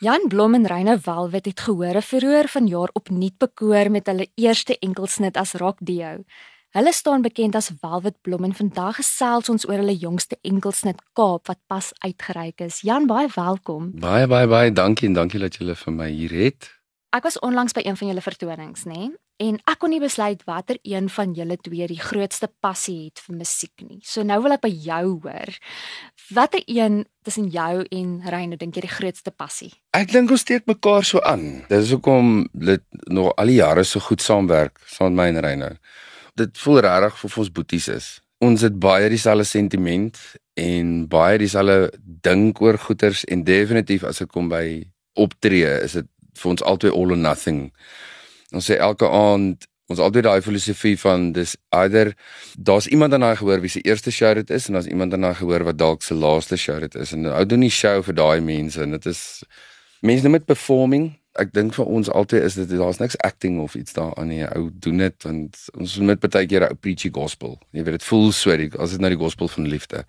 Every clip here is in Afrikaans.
Jan Blom en Reine Welwit het gehore verhoor vanjaar opnuut bekoor met hulle eerste enkelsnit as rock duo. Hulle staan bekend as Welwit Blom en vandag gesels ons oor hulle jongste enkelsnit Kaap wat pas uitgereik is. Jan, baie welkom. Baie baie baie dankie en dankie dat julle vir my hier het. Ek was onlangs by een van julle vertonings, nê? Nee? En ek kon nie besluit watter een van julle twee die grootste passie het vir musiek nie. So nou wil ek by jou hoor. Watter een tussen jou en Reyne dink jy die grootste passie? Ek dink ons steek mekaar so aan. Dit is hoekom dit nog al die jare so goed saamwerk saam met my en Reyne. Dit voel regtig of ons boeties is. Ons het baie dieselfde sentiment en baie dieselfde dink oor goeters en definitief as dit kom by optree is dit vir ons albei all or nothing. Ons sê elke aand ons altyd daai filosofie van dis either daar's iemand aan daai gehoor wie se eerste show dit is en daar's iemand aan daai gehoor wat dalk se laaste show dit is en hou doen die show vir daai mense en dit is mense noem dit performing. Ek dink vir ons altyd is dit daar's niks acting of iets daaraan nie. Ou doen dit want ons moet baie keer 'n preachy gospel. Jy weet dit voel so die as dit nou die gospel van liefde.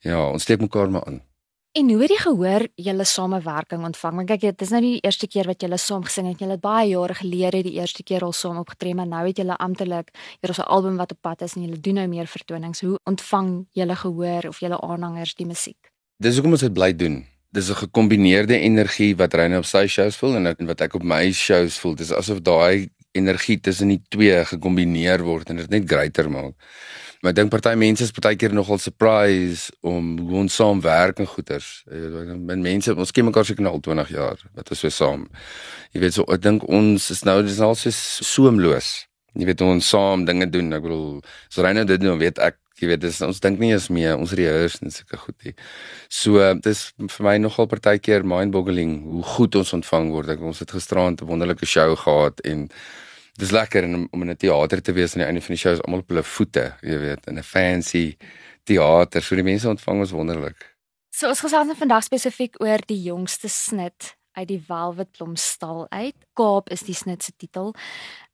Ja, ons steek mekaar maar aan. En hoe het jy gehoor julle samewerking ontvang? Want kyk, dit is nou nie die eerste keer wat julle saam gesing het. Julle het baie jare gelede die eerste keer al saam opgetree, maar nou het julle amptelik hier 'n album wat op pad is en julle doen nou meer vertonings. Hoe ontvang julle gehoor of julle aanhangers die musiek? Dis hoekom ons dit bly doen. Dis 'n gekombineerde energie wat Reyne op sy shows voel en wat ek op my shows voel. Dis asof daai energie tussen die twee gekombineer word en dit net groter maak. Maar ek dink party mense is baie keer nogal surprise om hoe ons saam werk en goeters. Met mense, ons ken mekaar seker nou al 20 jaar wat ons so saam. Jy weet so ek dink ons is nou dis al so soemloos. Jy weet ons saam dinge doen. Ek bedoel, so reine dit doen, weet ek, jy weet dis ons dink nie eens meer ons rehears en sulke goed nie. So dis vir my nogal party keer mind-boggling hoe goed ons ontvang word. Ek ons het gisterand 'n wonderlike show gehad en dis lekker en om in 'n teater te wees aan die einde van die show is almal op hulle voete, jy weet, in 'n fancy teater. So die mense ontvang ons wonderlik. So ons gesels nou vandag spesifiek oor die jongste snit uit die Velvet Blom stal uit. Kaap is die snit se titel.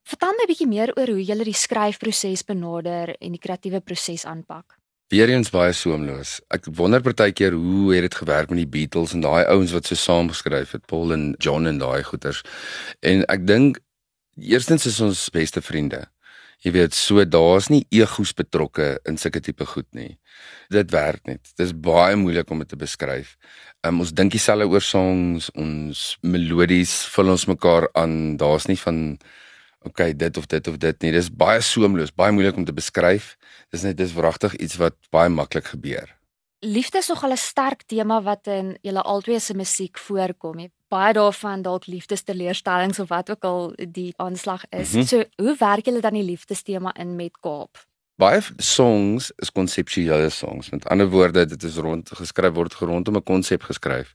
Vertel my 'n bietjie meer oor hoe jy die skryfproses benader en die kreatiewe proses aanpak. Weereens baie soemloos. Ek wonder partykeer hoe het dit gewerk met die Beatles en daai ouens wat so saam geskryf het, Paul en John en daai goeters. En ek dink Eerstens is ons beste vriende. Jy weet, so daar's nie egos betrokke in sulke tipe goed nie. Dit werk net. Dit is baie moeilik om dit te beskryf. Um, ons dink dieselfde oor songs, ons melodies vul ons mekaar aan. Daar's nie van okay, dit of dit of dit nie. Dis baie soemloos, baie moeilik om te beskryf. Dis net dis wragtig iets wat baie maklik gebeur. Liefde is nogal 'n sterk tema wat in julle albei se musiek voorkom. Baie daarvan dalk liefdesteleurstellings of wat ook al die aanslag is. Mm -hmm. So, hoe werk julle dan die liefdestema in met Kaap? Baie songs is konseptuele songs. Met ander woorde, dit is rond geskryf word rondom 'n konsep geskryf.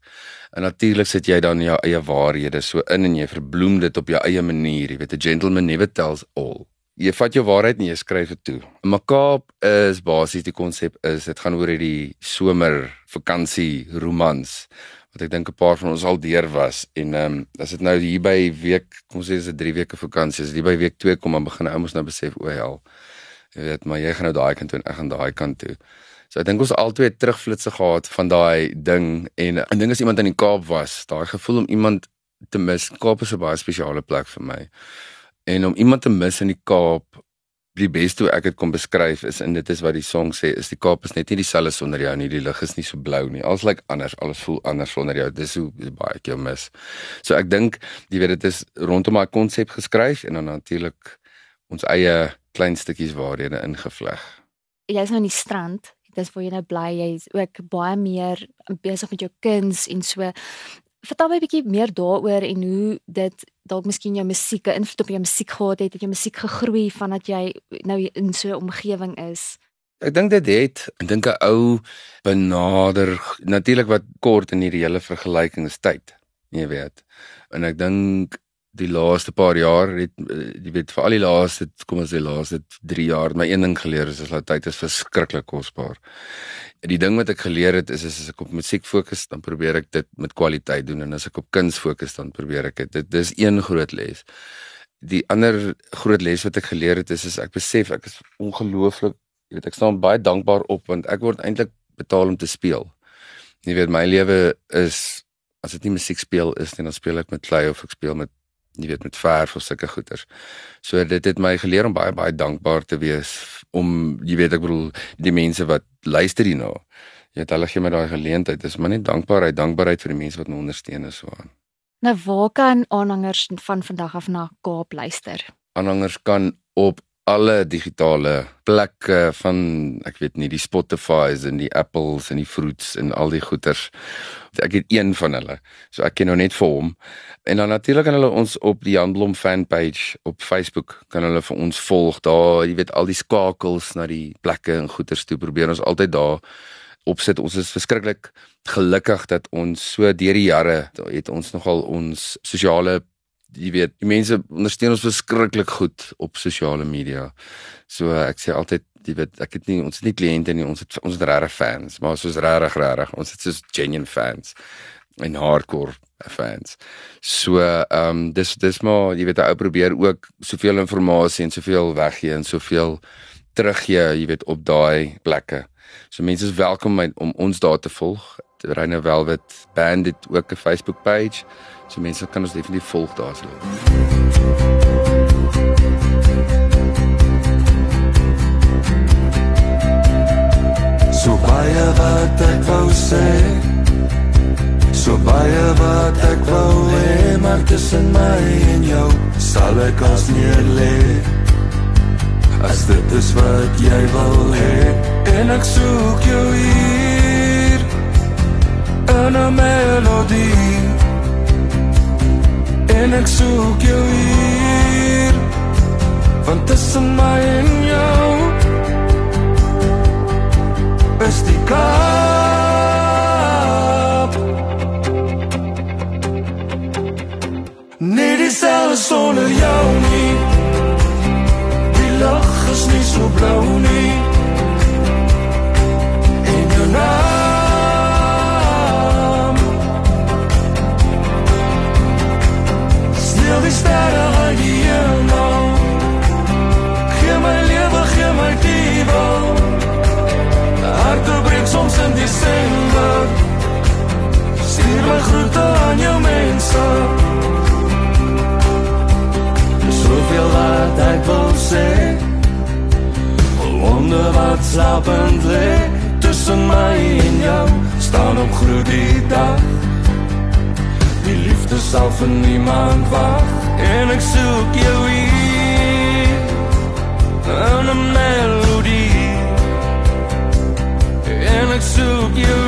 En natuurlik sit jy dan jou eie waarhede so in en jy verbloem dit op jou eie manier. Jy weet, a gentleman never tells all jy vat jou waarheid en jy skryf dit toe. Makaap is basies die konsep is dit gaan oor hierdie somer vakansie romans wat ek dink 'n paar van ons al deur was en ehm um, as dit nou hier by week kom ons sê dis 'n 3 weke vakansie is hier by week 2 kom dan begin ou mos nou besef o hel jy weet maar jy gaan nou daai kant toe en ek gaan daai kant toe. So ek dink ons altyd terugflitse gehad van daai ding en 'n ding as iemand in die Kaap was daai gevoel om iemand te mis Kaap is 'n baie spesiale plek vir my. En om iemand te mis in die Kaap, die beste hoe ek dit kon beskryf is en dit is wat die song sê, is die Kaap is net nie dieselfde sonder jou nie. Die lug is nie so blou nie. Alles lyk like anders, alles voel anders sonder jou. Dis hoe baie ek jou mis. So ek dink jy weet dit is rondom my konsep geskryf en dan natuurlik ons eie klein stukkies waarhede ingevleg. Jy's nou in die strand. Dis waar jy nou bly. Jy's ook baie meer besig met jou kuns en so. Vertel my 'n bietjie meer daaroor en hoe dit dalk miskien jou musiek 'n invloed op jou musiek gehad het, het jou musiek gegroei vandat jy nou in so 'n omgewing is. Ek dink dit het, ek dink 'n ou benader natuurlik wat kort in hierdie hele vergelyking is tyd, jy weet. En ek dink die laaste paar jaar het jy weet vir al die laaste kom ons sê laaste 3 jaar my een ding geleer is dat tyd is verskriklik kosbaar. Die ding wat ek geleer het is, is as ek op musiek fokus dan probeer ek dit met kwaliteit doen en as ek op kuns fokus dan probeer ek dit dit dis een groot les. Die ander groot les wat ek geleer het is is ek besef ek is ongelooflik jy weet ek staan baie dankbaar op want ek word eintlik betaal om te speel. Jy weet my lewe is as dit nie musiek speel is nie, dan speel ek met klei of ek speel met jy weet met verf of sulke goeters. So dit het my geleer om baie baie dankbaar te wees om jy weet ek bedoel die mense wat luister hierna. Jy het hulle gee my daai geleentheid. Dis maar net dankbaarheid, dankbaarheid vir die mense wat my ondersteun is so aan. Nou waar kan aanhangers van vandag af na Kaap luister? Aanhangers kan op alle digitale plekke van ek weet nie die Spotify's en die Apples en die Fruits en al die goeters. Ek het een van hulle. So ek ken nou net vir hom. En dan natuurlik kan hulle ons op die Handblom fanpage op Facebook kan hulle vir ons volg. Daar, jy weet al die skakels na die plekke en goeters toe probeer ons altyd daar opsit. Ons is verskriklik gelukkig dat ons so deur die jare het ons nogal ons sosiale jy weet, die mense ondersteun ons verskriklik goed op sosiale media. So ek sê altyd, jy weet, ek het nie ons het nie kliënte nie, ons het ons het regtig fans, maar ons is regtig regtig, ons het so genuine fans en hardcore fans. So ehm um, dis dis maar jy weet, ou probeer ook soveel inligting en soveel weggee en soveel teruggee, jy weet, op daai plekke. So mense is welkom om ons daar te volg. Reine Velvet Band het ook 'n Facebook page. So mense kan ons definitief volg daar so. So baie wat ek wou sê So baie wat ek wou hê maar tussen my en jou sal ek as neer lê As dit is wat jy wil hê en ek soek jou hier in melodie en ek soek jou hier want tussen my en jou is die kaap. Nee die sel is sonder jou nie. Die lach is nie so blauw nie december. Stuur my groete aan jou mense. Soveel wat ek wil sê. Wonder wat slapend lig Tussen my en jou Staan op groe die dag. Die liefde sal vir niemand wag En ek soek jou hier. In een melodie En ek